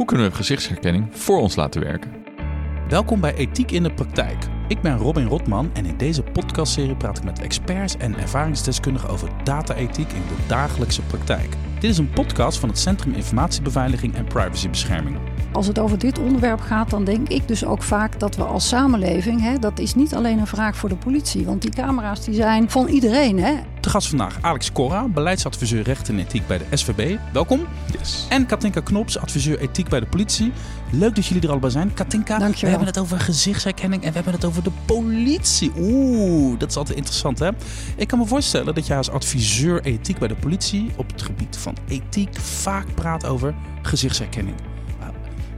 Hoe kunnen we gezichtsherkenning voor ons laten werken? Welkom bij Ethiek in de Praktijk. Ik ben Robin Rotman en in deze podcastserie praat ik met experts en ervaringsdeskundigen over data-ethiek in de dagelijkse praktijk. Dit is een podcast van het Centrum Informatiebeveiliging en Privacybescherming. Als het over dit onderwerp gaat, dan denk ik dus ook vaak dat we als samenleving, hè, dat is niet alleen een vraag voor de politie, want die camera's die zijn van iedereen. Hè. Te gast vandaag Alex Corra, beleidsadviseur recht en ethiek bij de SVB. Welkom. Yes. En Katinka Knops, adviseur ethiek bij de politie. Leuk dat jullie er allebei zijn. Katinka, we Dankjewel. hebben het over gezichtsherkenning en we hebben het over de politie. Oeh, dat is altijd interessant hè. Ik kan me voorstellen dat jij als adviseur ethiek bij de politie op het gebied van ethiek vaak praat over gezichtsherkenning.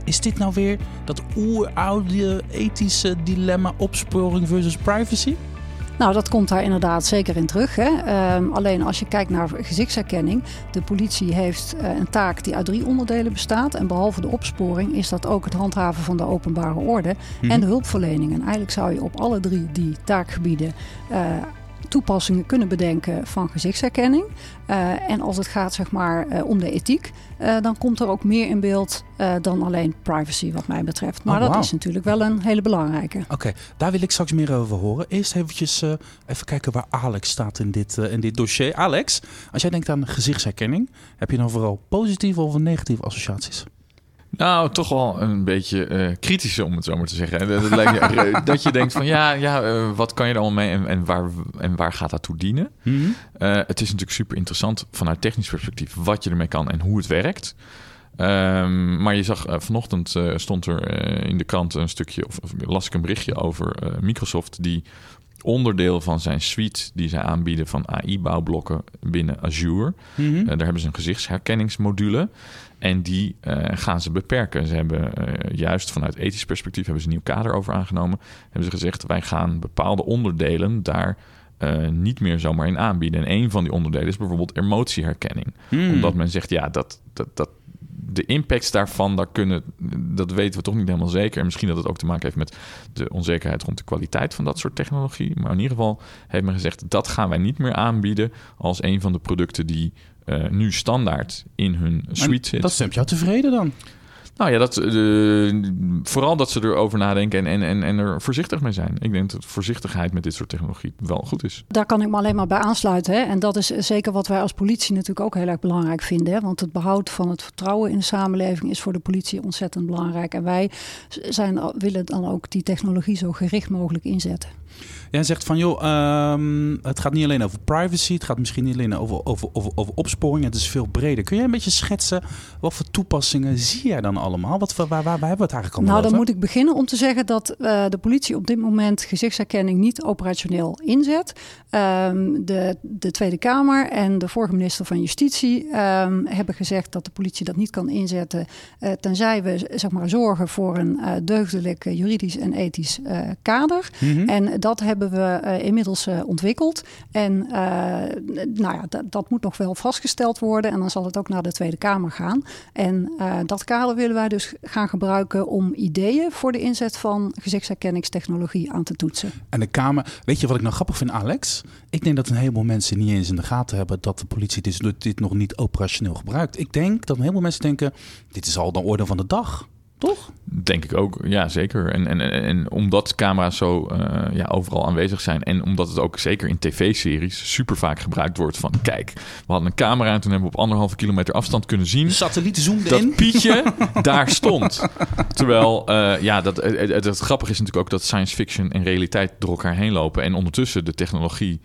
Is dit nou weer dat oeroude ethische dilemma opsporing versus privacy? Nou, dat komt daar inderdaad zeker in terug. Hè. Ehm, alleen als je kijkt naar gezichtsherkenning, de politie heeft eh, een taak die uit drie onderdelen bestaat. En behalve de opsporing is dat ook het handhaven van de openbare orde en de hulpverlening. En eigenlijk zou je op alle drie die taakgebieden eh, toepassingen kunnen bedenken van gezichtsherkenning. Eh, en als het gaat zeg maar, eh, om de ethiek, eh, dan komt er ook meer in beeld dan alleen privacy wat mij betreft. Maar Oh, dat is natuurlijk wel een hele belangrijke. Oké, daar wil ik straks meer over horen. Eerst eventjes even kijken waar Alex staat in dit, in dit dossier. Alex, als jij denkt aan gezichtsherkenning, heb je dan vooral positieve of negatieve associaties? Nou, toch wel een beetje eh kritische, om het zo maar te zeggen. Dat, dat, lijkt, dat je denkt van ja, ja eh, wat kan je er allemaal mee en, en, waar, en waar gaat dat toe dienen? Eh, het is natuurlijk super interessant vanuit technisch perspectief wat je ermee kan en hoe het werkt. Ehm, maar je zag vanochtend stond er in de krant een stukje, of, of las ik een berichtje over Microsoft, die onderdeel van zijn suite die zij aanbieden van AI-bouwblokken binnen Azure. Mhm. Daar hebben ze een gezichtsherkenningsmodule. En die eh, gaan ze beperken. Ze hebben eh, juist vanuit ethisch perspectief hebben ze een nieuw kader over aangenomen. Hebben ze gezegd, wij gaan bepaalde onderdelen daar eh, niet meer zomaar in aanbieden. En een van die onderdelen is bijvoorbeeld emotieherkenning. Hmm. Omdat men zegt, ja, dat, dat, dat, de impacts daarvan, daar kunnen, dat weten we toch niet helemaal zeker. En misschien dat het ook te maken heeft met de onzekerheid rond de kwaliteit van dat soort technologie. Maar in ieder geval heeft men gezegd, dat gaan wij niet meer aanbieden als een van de producten die eh, nu standaard in hun suite zit. Dat stemt jou tevreden dan? Nou ja, dat, eh, vooral dat ze erover nadenken en, en, en, en er voorzichtig mee zijn. Ik denk dat voorzichtigheid met dit soort technologie wel goed is. Daar kan ik me alleen maar bij aansluiten. Hè. En dat is zeker wat wij als politie natuurlijk ook heel erg belangrijk vinden. Hè. Want het behoud van het vertrouwen in de samenleving is voor de politie ontzettend belangrijk. En wij zijn, willen dan ook die technologie zo gericht mogelijk inzetten. Jij zegt van, joh, ehm, het gaat niet alleen over privacy, het gaat misschien niet alleen over, over, over, over opsporing, het is veel breder. Kun jij een beetje schetsen, wat voor toepassingen zie jij dan allemaal? Wat, waar, waar, waar hebben we het eigenlijk allemaal Nou, dan over? moet ik beginnen om te zeggen dat eh, de politie op dit moment gezichtsherkenning niet operationeel inzet. Ehm, de, de Tweede Kamer en de vorige minister van Justitie ehm, hebben gezegd dat de politie dat niet kan inzetten. eh, tenzij we zeg maar, zorgen voor een eh, deugdelijk juridisch en ethisch kader. Mhm. En dat hebben we inmiddels ontwikkeld. En nou ja, dat, moet nog wel vastgesteld worden. En dan zal het ook naar de Tweede Kamer gaan. En dat kader willen wij dus gaan gebruiken om ideeën voor de inzet van gezichtsherkenningstechnologie aan te toetsen. En de Kamer, weet je wat ik nou grappig vind, Alex? Ik denk dat een heleboel mensen niet eens in de gaten hebben dat de politie dit, dit nog niet operationeel gebruikt. Ik denk dat een heleboel mensen denken, dit is al de orde van de dag, toch? Denk ik ook, ja zeker. En, en, en, omdat camera's zo eh, ja, overal aanwezig zijn en omdat het ook zeker in tv-series super vaak gebruikt wordt van kijk, we hadden een camera en toen hebben we op anderhalve kilometer afstand kunnen zien De satelliet zoomde dat in. Pietje daar stond. Terwijl, eh, ja, dat, het, het, het grappige is natuurlijk ook dat science fiction en realiteit door elkaar heen lopen. En ondertussen de technologie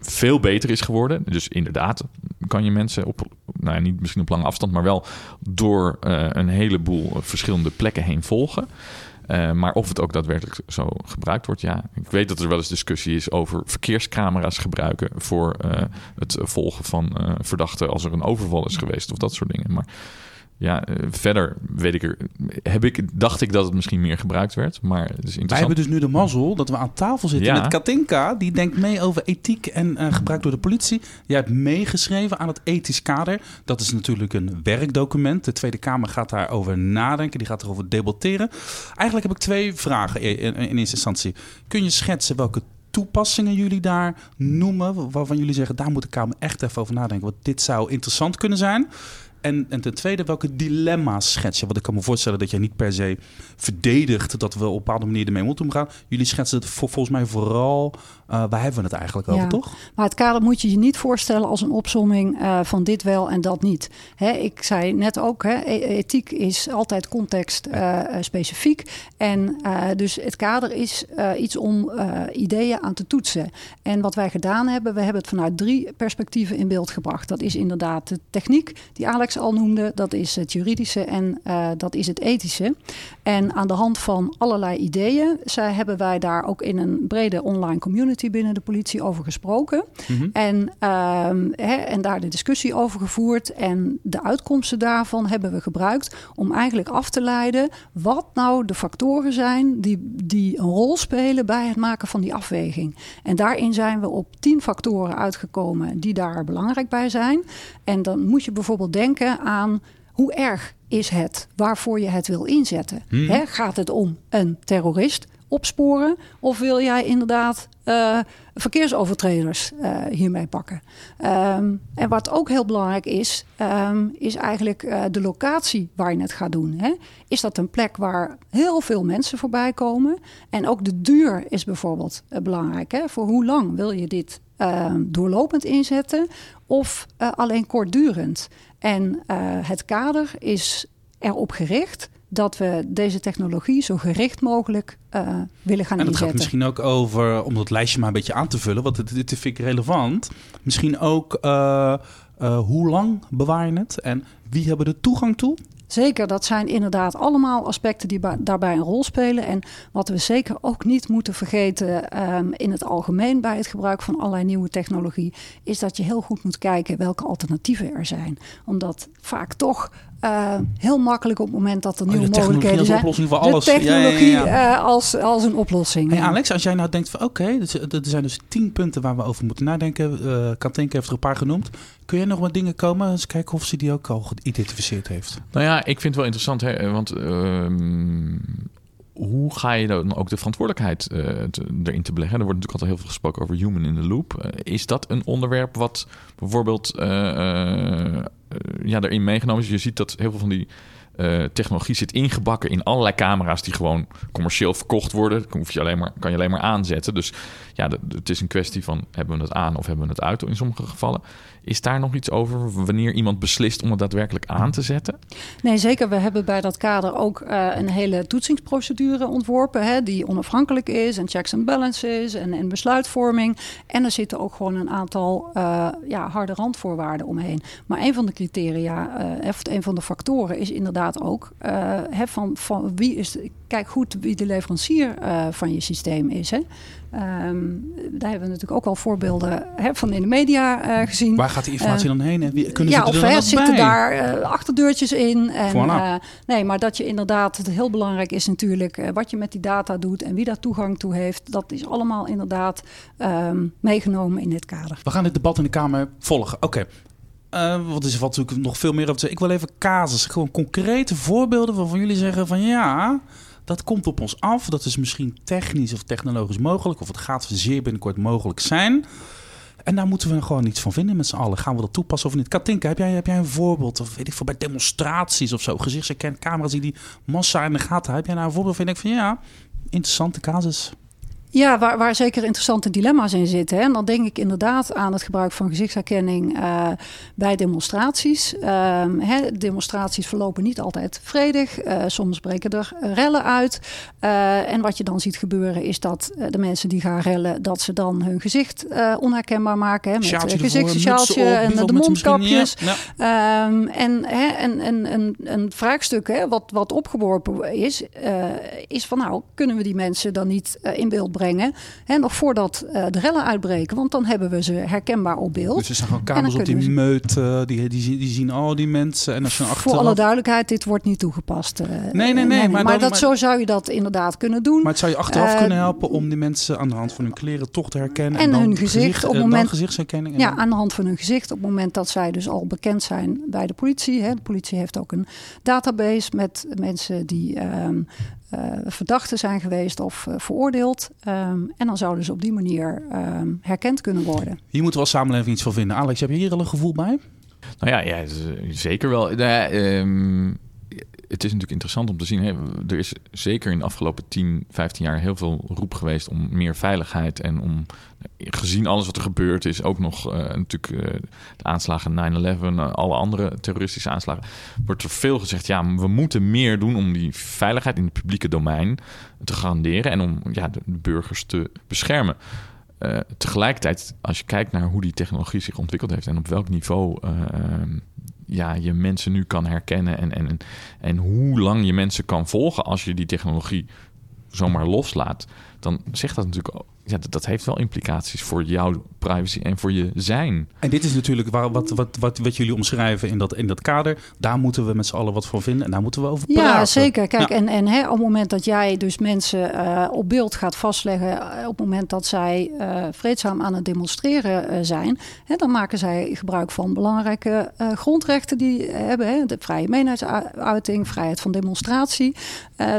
veel beter is geworden. Dus inderdaad kan je mensen op, nou ja, niet misschien op lange afstand, maar wel door eh, een heleboel verschillende plekken heen volgen. Eh, maar of het ook daadwerkelijk zo gebruikt wordt, ja. Ik weet dat er wel eens discussie is over verkeerscamera's gebruiken voor eh, het volgen van eh, verdachten als er een overval is geweest of dat soort dingen. Maar ja, eh, verder weet ik er, heb ik, dacht ik dat het misschien meer gebruikt werd, maar het is Wij interessant. hebben dus nu de mazzel dat we aan tafel zitten Ja. met Katinka. Die denkt mee over ethiek en eh, gebruik door de politie. Jij hebt meegeschreven aan het ethisch kader. Dat is natuurlijk een werkdocument. De Tweede Kamer gaat daarover nadenken. Die gaat erover debatteren. Eigenlijk heb ik twee vragen in, in, in eerste instantie. Kun je schetsen welke toepassingen jullie daar noemen? Waarvan jullie zeggen, daar moet de Kamer echt even over nadenken. Want dit zou interessant kunnen zijn. En, en ten tweede, welke dilemma's schets je? Want ik kan me voorstellen dat jij niet per se verdedigt dat we op een bepaalde manier ermee moeten omgaan. Jullie schetsen het volgens mij vooral, uh, waar hebben we het eigenlijk over, Ja. toch? Maar het kader moet je je niet voorstellen als een opsomming eh, van dit wel en dat niet. Hè, ik zei net ook, hè, e- ethiek is altijd context eh, eh, specifiek. En eh, dus het kader is eh, iets om eh, ideeën aan te toetsen. En wat wij gedaan hebben, we hebben het vanuit drie perspectieven in beeld gebracht. Dat is inderdaad de techniek, die Alex al noemde. Dat is het juridische en eh, dat is het ethische. En aan de hand van allerlei ideeën zij hebben wij daar ook in een brede online community binnen de politie over gesproken. Mhm. En, ehm, hè, en daar de discussie over gevoerd. En de uitkomsten daarvan hebben we gebruikt om eigenlijk af te leiden wat nou de factoren zijn die, die een rol spelen bij het maken van die afweging. En daarin zijn we op tien factoren uitgekomen die daar belangrijk bij zijn. En dan moet je bijvoorbeeld denken aan hoe erg is het waarvoor je het wil inzetten. Hmm. Hè, gaat het om een terrorist opsporen of wil jij inderdaad eh, verkeersovertreders eh, hiermee pakken? Ehm, en wat ook heel belangrijk is, ehm, is eigenlijk eh, de locatie waar je het gaat doen. Hè? Is dat een plek waar heel veel mensen voorbij komen? En ook de duur is bijvoorbeeld belangrijk. Hè? Voor hoe lang wil je dit ehm, doorlopend inzetten of eh, alleen kortdurend? En eh, het kader is erop gericht dat we deze technologie zo gericht mogelijk eh, willen gaan En het gaat inzetten. misschien ook over, om dat lijstje maar een beetje aan te vullen, want dit, dit vind ik relevant. Misschien ook hoe lang bewaar je het en wie hebben er toegang toe? Zeker, dat zijn inderdaad allemaal aspecten die daarbij een rol spelen. En wat we zeker ook niet moeten vergeten ehm, in het algemeen bij het gebruik van allerlei nieuwe technologie, is dat je heel goed moet kijken welke alternatieven er zijn. Omdat vaak toch eh, heel makkelijk op het moment dat er Oh, nieuwe de mogelijkheden als zijn. oplossing voor alles. De Ja, ja, ja, technologie ja. eh, als, als een oplossing. Hey ja. Alex, als jij nou denkt van oké, er zijn dus tien punten waar we over moeten nadenken. Eh Katinka heeft er een paar genoemd. Kun jij nog wat dingen komen? Eens kijken of ze die ook al geïdentificeerd heeft. Nou ja, ik vind het wel interessant, hè, want ehm, hoe ga je dan ook de verantwoordelijkheid eh, erin te beleggen? Er wordt natuurlijk altijd heel veel gesproken over human in the loop. Eh, is dat een onderwerp wat bijvoorbeeld eh, ja, erin meegenomen is? Je ziet dat heel veel van die eh, technologie zit ingebakken in allerlei camera's die gewoon commercieel verkocht worden. Dat je alleen maar, kan je alleen maar aanzetten. Dus ja, het is een kwestie van hebben we het aan of hebben we het uit in sommige gevallen. Is daar nog iets over wanneer iemand beslist om het daadwerkelijk aan te zetten? Nee, zeker. We hebben bij dat kader ook eh, een hele toetsingsprocedure ontworpen, hè, die onafhankelijk is en checks and balances en, besluitvorming. En er zitten ook gewoon een aantal eh, ja, harde randvoorwaarden omheen. Maar een van de criteria, of een van de factoren, is inderdaad ook hè, van, van wie is. de- kijk goed wie de leverancier eh, van je systeem is. Hè. Ehm, daar hebben we natuurlijk ook al voorbeelden hè, van in de media eh, gezien. Waar gaat die informatie dan heen? En wie, kunnen ja, ze er of dan zitten bij? daar achterdeurtjes in. En, nee, maar dat je inderdaad, het heel belangrijk is natuurlijk wat je met die data doet en wie daar toegang toe heeft. Dat is allemaal inderdaad ehm, meegenomen in dit kader. We gaan dit debat in de Kamer volgen. Oké. Wat is er valt natuurlijk nog veel meer over te. Ik wil even casus, gewoon concrete voorbeelden waarvan jullie zeggen van ja, dat komt op ons af. Dat is misschien technisch of technologisch mogelijk, of het gaat zeer binnenkort mogelijk zijn. En daar moeten we gewoon iets van vinden met z'n allen. Gaan we dat toepassen of niet? Katinka, heb jij, heb jij een voorbeeld? Of weet ik veel, bij demonstraties of zo. Gezichtsherkend camera's die die massa in de gaten. Heb jij nou een voorbeeld van je denkt van ja, interessante casus. Ja, waar, waar zeker interessante dilemma's in zitten. Hè. En dan denk ik inderdaad aan het gebruik van gezichtsherkenning eh, bij demonstraties. Ehm, hè, demonstraties verlopen niet altijd vredig. Eh, soms breken er rellen uit. Eh, en wat je dan ziet gebeuren is dat de mensen die gaan rellen... dat ze dan hun gezicht onherkenbaar maken. Hè, met ervoor, gezichtssjaaltje op, en de mondkapjes. Ja, ja. Ehm, en hè, en, en, en een vraagstuk hè, wat, wat opgeworpen is, is van nou, kunnen we die mensen dan niet in beeld brengen? Hè, nog voordat eh, de rellen uitbreken, want dan hebben we ze herkenbaar op beeld. Dus er staan gewoon dan op die kunnen meut, eh, die, die, zien- die zien al die mensen. En als je dan Voor achteraf... alle duidelijkheid, dit wordt niet toegepast. eh, nee, nee, nee, maar maar dan- dat, maar- zo zou je dat inderdaad kunnen doen. Maar het zou je achteraf kunnen helpen om die mensen aan de hand van hun kleren toch te herkennen. en dan hun gezicht op en moment- gezichtsherkenning. en Ja, dan- aan de hand van hun gezicht. Op het moment dat zij dus al bekend zijn bij de politie. Hè. De politie heeft ook een database met mensen die ehm, eh, verdachten zijn geweest of eh, veroordeeld. Ehm, en dan zouden ze op die manier ehm, herkend kunnen worden. Hier moeten we als samenleving iets van vinden. Alex, heb je hier al een gevoel bij? Nou ja, ja zeker wel. Uh, het is natuurlijk interessant om te zien. Er is zeker in de afgelopen 10, 15 jaar heel veel roep geweest om meer veiligheid. En om, gezien alles wat er gebeurd is, ook nog uh, natuurlijk uh, de aanslagen 9-11, uh, alle andere terroristische aanslagen, wordt er veel gezegd, ja, we moeten meer doen om die veiligheid in het publieke domein te garanderen en om ja, de, burgers te beschermen. Tegelijkertijd, als je kijkt naar hoe die technologie zich ontwikkeld heeft en op welk niveau ehm, ja, je mensen nu kan herkennen en, en, en hoe lang je mensen kan volgen als je die technologie zomaar loslaat, dan zegt dat natuurlijk ja, dat, heeft wel implicaties voor jouw privacy en voor je zijn. En dit is natuurlijk waar, wat, wat, wat, wat jullie omschrijven in dat, in dat kader. Daar moeten we met z'n allen wat van vinden en daar moeten we over praten. Ja, zeker. Kijk, en, en hè, op het moment dat jij dus mensen uh, op beeld gaat vastleggen... Uh, op het moment dat zij uh, vreedzaam aan het demonstreren zijn... Hè, dan maken zij gebruik van belangrijke grondrechten die hebben. Hè, de vrije meningsuiting, vrijheid van demonstratie.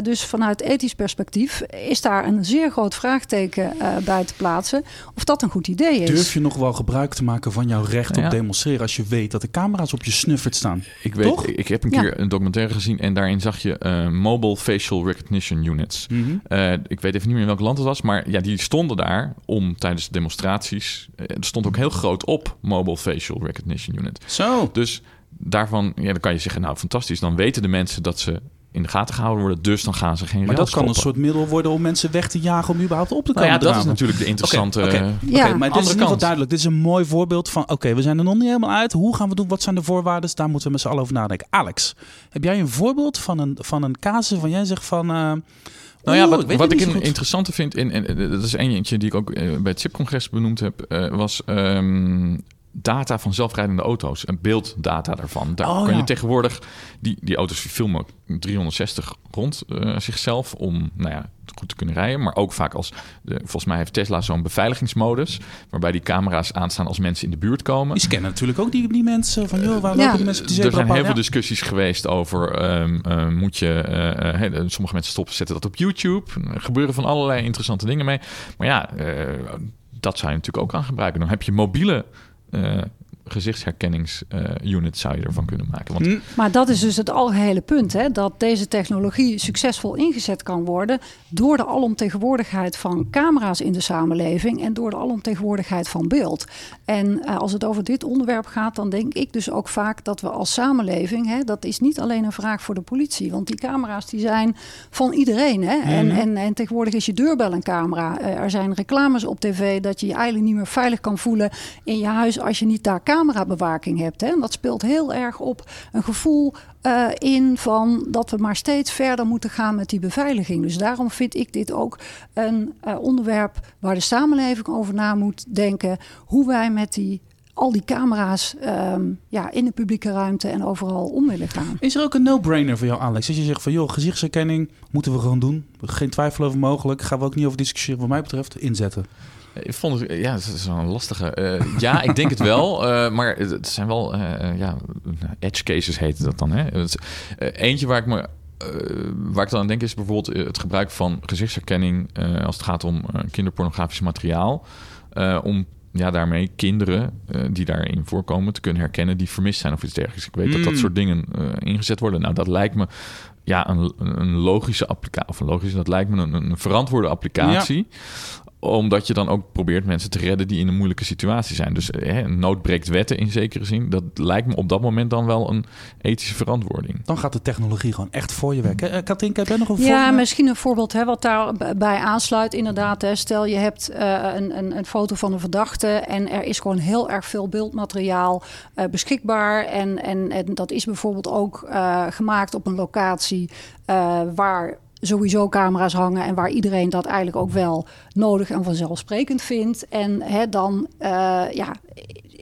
dus vanuit ethisch perspectief is daar een zeer groot vraagteken bij te plaatsen. Of dat een goed idee is. Durf je nog wel gebruik te maken van jouw recht op demonstreren als je weet dat de camera's op je snuffert staan? Ik weet, Toch? ik heb een keer een documentaire gezien en daarin zag je uh, mobile facial recognition units. Mhm. Eh, ik weet even niet meer in welk land het was, maar ja, die stonden daar om tijdens de demonstraties. Uh, er stond ook heel groot op mobile facial recognition unit. Zo. Dus daarvan, ja, dan kan je zeggen, nou fantastisch, dan weten de mensen dat ze in de gaten gehouden worden. Dus dan gaan ze geen Maar dat kan een soort middel worden om mensen weg te jagen om überhaupt op te nou komen. ja, dat is natuurlijk de interessante. Oké, okay, ja. maar dit is in duidelijk. Dit is een mooi voorbeeld van. Oké, we zijn er nog niet helemaal uit. Hoe gaan we doen? Wat zijn de voorwaarden? Daar moeten we met z'n allen over nadenken. Alex, heb jij een voorbeeld van een, van een casus van jij zegt van. Uh, nou ja, wat, wat ik een interessante vind, in, en dat is eentje die ik ook eh, bij het CIP-congres benoemd heb, uh, was um, data van zelfrijdende auto's en beelddata daarvan. Daar oh, kan je tegenwoordig die, die auto's filmen 360 rond uh, zichzelf om nou ja, goed te kunnen rijden. Maar ook vaak als, de, volgens mij heeft Tesla zo'n beveiligingsmodus, waarbij die camera's aanstaan als mensen in de buurt komen. Die scannen natuurlijk ook die, die mensen van, joh, waar lopen die mensen die Er zijn heel veel discussies geweest over, um, moet je, uh, sommige mensen stoppen, zetten dat op YouTube. Er gebeuren van allerlei interessante dingen mee. Maar ja, dat zou je natuurlijk ook aan gebruiken. Dan heb je mobiele uh, gezichtsherkenningsunit zou je ervan kunnen maken. Want... Hm. Maar dat is dus het algehele punt, hè? dat deze technologie succesvol ingezet kan worden door de alomtegenwoordigheid van camera's in de samenleving en door de alomtegenwoordigheid van beeld. En uh, als het over dit onderwerp gaat, dan denk ik dus ook vaak dat we als samenleving, hè, dat is niet alleen een vraag voor de politie, want die camera's die zijn van iedereen. Hè? En, mhm. en, en tegenwoordig is je deurbel een camera. Uh, er zijn reclames op tv dat je je eigenlijk niet meer veilig kan voelen in je huis als je niet daar camerabewaking hebt. Hè? En dat speelt heel erg op een gevoel uh, in van dat we maar steeds verder moeten gaan met die beveiliging. Dus daarom vind ik dit ook een uh, onderwerp waar de samenleving over na moet denken. Hoe wij met die al die camera's um, ja, in de publieke ruimte en overal om willen gaan. Is er ook een no-brainer voor jou, Alex? Als je zegt van joh, gezichtsherkenning moeten we gewoon doen. Geen twijfel over mogelijk. Gaan we ook niet over discussiëren, wat mij betreft, inzetten. Ik vond het, ja, het is een lastige. Uh, ja, ik denk het wel, uh, maar het zijn wel, uh, ja, edge cases heet dat dan. Hè? Eentje waar ik me waar ik dan aan denk is bijvoorbeeld het gebruik van gezichtsherkenning als het gaat om kinderpornografisch materiaal. om ja, daarmee kinderen die daarin voorkomen te kunnen herkennen die vermist zijn of iets dergelijks. Ik weet dat dat mm. soort dingen ingezet worden. Nou, dat lijkt me ja, een, een logische applicatie. Of een logische, dat lijkt me een, een verantwoorde applicatie omdat je dan ook probeert mensen te redden die in een moeilijke situatie zijn. Dus hè, nood breekt wetten in zekere zin. Dat lijkt me op dat moment dan wel een ethische verantwoording. Dan gaat de technologie gewoon echt voor je werken. Uh, Katinka, heb jij nog een voorbeeld? Ja, misschien een voorbeeld hè, wat daarbij aansluit. Inderdaad, hè, stel je hebt uh, een, een, een, foto van een verdachte... en er is gewoon heel erg veel beeldmateriaal uh, beschikbaar. En, en, en dat is bijvoorbeeld ook gemaakt op een locatie... waar sowieso camera's hangen en waar iedereen dat eigenlijk ook wel nodig en vanzelfsprekend vindt. En hè, dan uh, ja,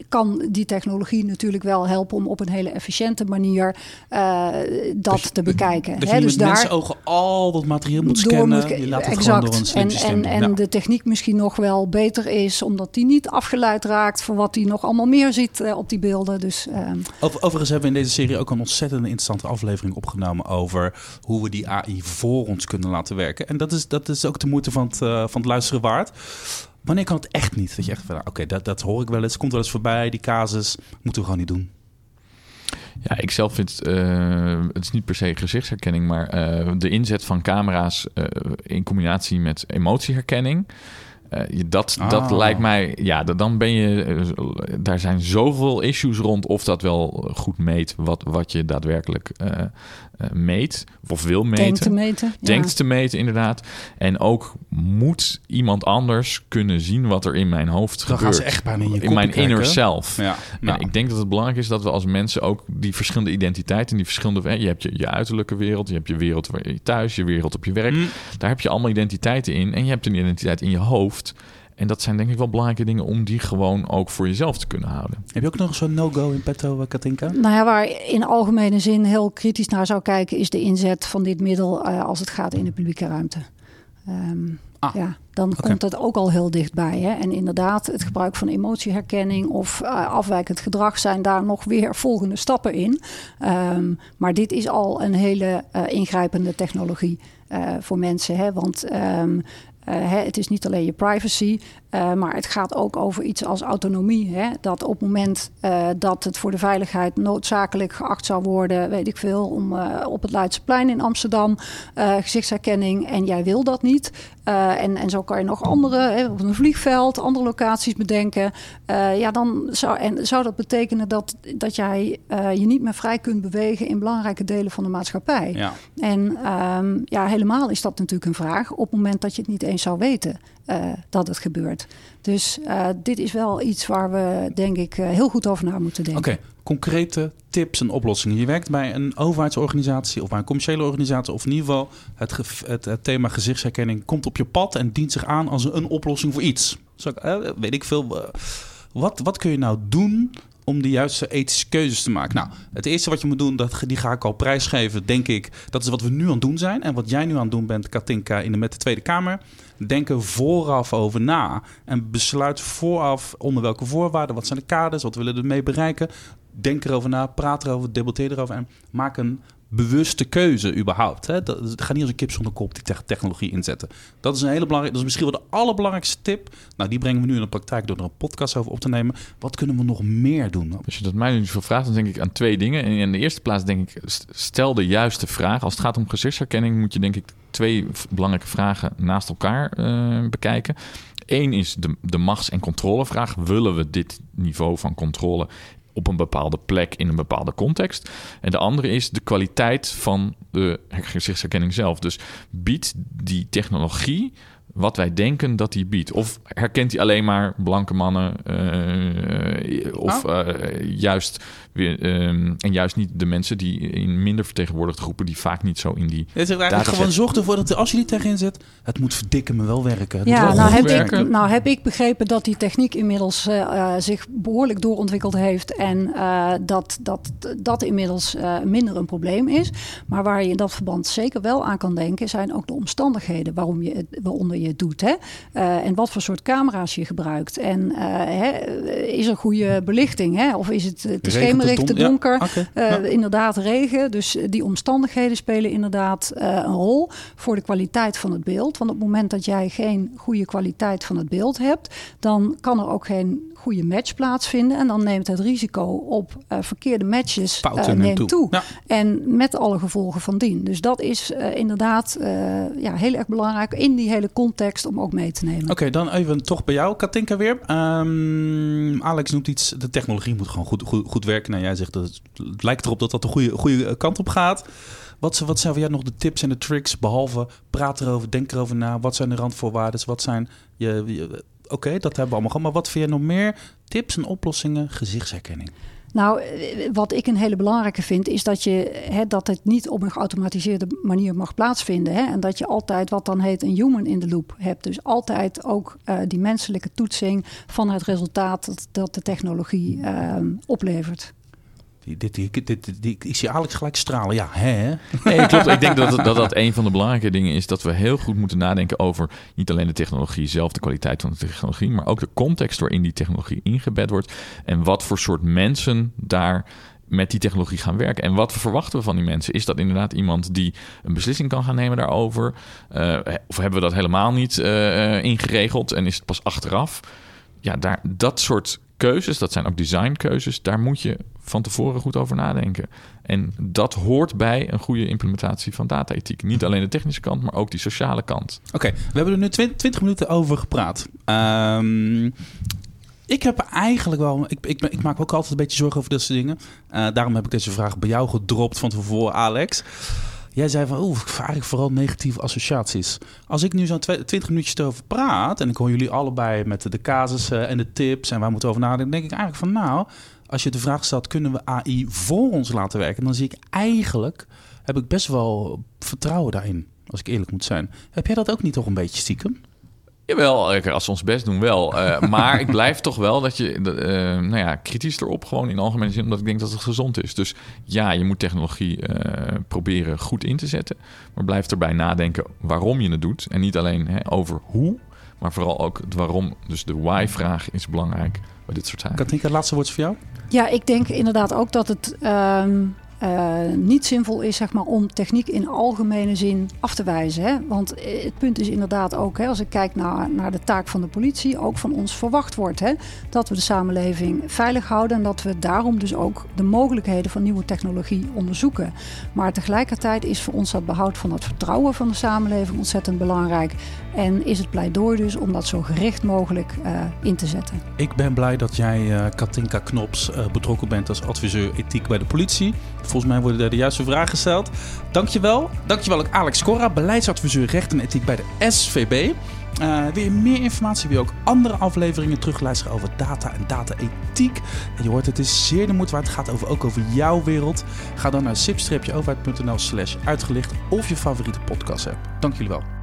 kan die technologie natuurlijk wel helpen om op een hele efficiënte manier uh, dat dus, te bekijken. Dat je dus met daar ogen al dat materiaal moet scannen. Moet, je laat het exact. door een slim en, en, en de techniek misschien nog wel beter is, omdat die niet afgeleid raakt voor wat hij nog allemaal meer ziet uh, op die beelden. Dus, uh, Over, overigens hebben we in deze serie ook een ontzettend interessante aflevering opgenomen over hoe we die AI voor ons kunnen laten werken. En dat is, dat is ook de moeite van het, uh, van het luisteren waard. Wanneer kan het echt niet? Dat je echt van, oké, dat, dat hoor ik wel eens, komt wel eens voorbij, die casus, moeten we gewoon niet doen. Ja, ik zelf vind uh, het is niet per se gezichtsherkenning, maar uh, de inzet van camera's uh, in combinatie met emotieherkenning. Uh, dat, Ah. dat lijkt mij, ja, dan ben je, uh, daar zijn zoveel issues rond of dat wel goed meet wat, wat je daadwerkelijk uh, meet of wil meten. Denkt te meten. Denkt te meten, inderdaad. En ook moet iemand anders kunnen zien wat er in mijn hoofd dan gebeurt. gaan ze echt bijna in je In mijn kijken. inner self. Ja. En ik denk dat het belangrijk is dat we als mensen ook die verschillende identiteiten, die verschillende, je hebt je, je uiterlijke wereld, je hebt je wereld waar je thuis, je wereld op je werk. Mm. Daar heb je allemaal identiteiten in. En je hebt een identiteit in je hoofd. En dat zijn denk ik wel belangrijke dingen om die gewoon ook voor jezelf te kunnen houden. Heb je ook nog zo'n no-go in petto, uh, Katinka? Nou ja, waar in algemene zin heel kritisch naar zou kijken, is de inzet van dit middel uh, als het gaat in de publieke ruimte. Um, Ah, ja, dan okay. komt het ook al heel dichtbij. Hè? En inderdaad, het gebruik van emotieherkenning of uh, afwijkend gedrag zijn daar nog weer volgende stappen in. Um, maar dit is al een hele uh, ingrijpende technologie uh, voor mensen. Hè? Want um, uh, hè, het is niet alleen je privacy, uh, maar het gaat ook over iets als autonomie. Hè? Dat op het moment uh, dat het voor de veiligheid noodzakelijk geacht zou worden, weet ik veel, om uh, op het Leidseplein in Amsterdam gezichtsherkenning en jij wil dat niet. En, en zo kan je nog andere, hè, op een vliegveld, andere locaties bedenken. Ja, dan zou, en zou dat betekenen dat, dat jij je niet meer vrij kunt bewegen in belangrijke delen van de maatschappij. Ja. En um, ja, helemaal is dat natuurlijk een vraag op het moment dat je het niet eens zou weten dat het gebeurt. Dus uh, dit is wel iets waar we, denk ik, uh, heel goed over na moeten denken. Oké, concrete tips en oplossingen. Je werkt bij een overheidsorganisatie of bij een commerciële organisatie, of in ieder geval het, het, thema gezichtsherkenning komt op je pad en dient zich aan als een oplossing voor iets. Zo, weet ik veel. wat, wat kun je nou doen om de juiste ethische keuzes te maken. Nou, het eerste wat je moet doen, dat, die ga ik al prijsgeven, denk ik. Dat is wat we nu aan het doen zijn. En wat jij nu aan het doen bent, Katinka, in de, met de Tweede Kamer. Denk er vooraf over na. En besluit vooraf onder welke voorwaarden, wat zijn de kaders, wat willen we ermee bereiken. Denk erover na, praat erover, debatteer erover en maak een bewuste keuze überhaupt. Hè? Dat, gaat niet als een kip zonder kop die te technologie inzetten. Dat is een hele belangrijke, dat is misschien wel de allerbelangrijkste tip. Nou, die brengen we nu in de praktijk door er een podcast over op te nemen. Wat kunnen we nog meer doen? Als je dat mij nu zo vraagt, dan denk ik aan twee dingen. En in de eerste plaats denk ik, stel de juiste vraag. Als het gaat om gezichtsherkenning moet je denk ik twee belangrijke vragen naast elkaar uh, bekijken. Eén is de, de machts- en controlevraag. Willen we dit niveau van controle op een bepaalde plek in een bepaalde context. En de andere is de kwaliteit van de gezichtsherkenning zelf. Dus biedt die technologie wat wij denken dat die biedt? Of herkent hij alleen maar blanke mannen? Uh, of uh, juist weer, um, en juist niet de mensen die in minder vertegenwoordigde groepen die vaak niet zo in die. Het is eigenlijk gewoon zorg ervoor dat als je die tegenin zet, het moet verdikken me wel werken. Het ja, wel nou heb, werken. ik, nou heb ik begrepen dat die techniek inmiddels uh, zich behoorlijk doorontwikkeld heeft en uh, dat, dat dat inmiddels uh, minder een probleem is. Maar waar je in dat verband zeker wel aan kan denken, zijn ook de omstandigheden waarom je het, waaronder je doet. Hè? Uh, en wat voor soort camera's je gebruikt. En hè, is er goede belichting? Hè? Of is het te schemerig, te donker? Ja, okay. ja. Inderdaad regen. Dus die omstandigheden spelen inderdaad een rol voor de kwaliteit van het beeld. Want op het moment dat jij geen goede kwaliteit van het beeld hebt, dan kan er ook geen goede match plaatsvinden. En dan neemt het risico op uh, verkeerde matches uh, neemt toe. toe. Ja. En met alle gevolgen van dien. Dus dat is uh, inderdaad ja, heel erg belangrijk in die hele context om ook mee te nemen. Oké, okay, dan even toch bij jou, Katinka weer. Um, Alex noemt iets, de technologie moet gewoon goed, goed, goed werken. Nou, jij zegt dat het, het lijkt erop dat dat de goede, goede kant op gaat. Wat, wat zijn voor jou nog de tips en de tricks? Behalve praat erover, denk erover na. Wat zijn de randvoorwaarden? Wat zijn je, je Oké, dat hebben we allemaal gehad. Maar wat vind je nog meer tips en oplossingen gezichtsherkenning? Nou, wat ik een hele belangrijke vind, is dat, je, hè, dat het niet op een geautomatiseerde manier mag plaatsvinden. Hè, en dat je altijd wat dan heet een human in the loop hebt. Dus altijd ook uh, die menselijke toetsing van het resultaat dat, de technologie uh, oplevert. Dit, ik zie Alex gelijk stralen. Ja, hè? Nee, klopt. Ik denk dat, dat dat een van de belangrijke dingen is dat we heel goed moeten nadenken over niet alleen de technologie zelf, de kwaliteit van de technologie, maar ook de context waarin die technologie ingebed wordt en wat voor soort mensen daar met die technologie gaan werken. En wat verwachten we van die mensen? Is dat inderdaad iemand die een beslissing kan gaan nemen daarover? Uh, of hebben we dat helemaal niet uh, ingeregeld en is het pas achteraf? Ja, daar, dat soort keuzes, dat zijn ook designkeuzes, daar moet je van tevoren goed over nadenken. En dat hoort bij een goede implementatie van data-ethiek. Niet alleen de technische kant, maar ook die sociale kant. Oké, we hebben er nu 20 minuten over gepraat. Um, ik heb eigenlijk wel. Ik, ik, ik, maak ook altijd een beetje zorgen over soort dingen. Uh, daarom heb ik deze vraag bij jou gedropt van tevoren, Alex. Jij zei van, oeh, eigenlijk vooral negatieve associaties. Als ik nu zo'n 20 minuutjes erover praat... en ik hoor jullie allebei met de casussen en de tips... en waar moeten over nadenken... denk ik eigenlijk van, nou, als je de vraag stelt... kunnen we AI voor ons laten werken? Dan zie ik eigenlijk, heb ik best wel vertrouwen daarin. Als ik eerlijk moet zijn. Heb jij dat ook niet toch een beetje stiekem? Jawel, als we ons best doen wel. Uh, maar ik blijf toch wel dat je, uh, nou ja, kritisch erop gewoon in algemene zin, omdat ik denk dat het gezond is. Dus ja, je moet technologie uh, proberen goed in te zetten, maar blijf erbij nadenken waarom je het doet. En niet alleen hè, over hoe, maar vooral ook het waarom. Dus de why-vraag is belangrijk bij dit soort zaken. Katinka, laatste woord voor jou? Ja, ik denk inderdaad ook dat het... Ehm, uh, niet zinvol is zeg maar, om techniek in algemene zin af te wijzen. Hè? Want eh, het punt is inderdaad ook, hè, als ik kijk naar, naar de taak van de politie, ook van ons verwacht wordt hè, dat we de samenleving veilig houden en dat we daarom dus ook de mogelijkheden van nieuwe technologie onderzoeken. Maar tegelijkertijd is voor ons dat behoud van het vertrouwen van de samenleving ontzettend belangrijk. En is het pleidooi dus om dat zo gericht mogelijk uh, in te zetten. Ik ben blij dat jij, Katinka Knops, betrokken bent als adviseur ethiek bij de politie. Volgens mij worden daar de juiste vragen gesteld. Dankjewel. Dankjewel ook Alex Cora, beleidsadviseur recht en ethiek bij de SVB. Uh, wil je meer informatie, wil je ook andere afleveringen terugluisteren over data en data-ethiek? En je hoort, het is zeer de moeite waard. Het gaat over, ook over jouw wereld. Ga dan naar sip-overheid.nl slash uitgelicht of je favoriete podcast app. Dank jullie wel.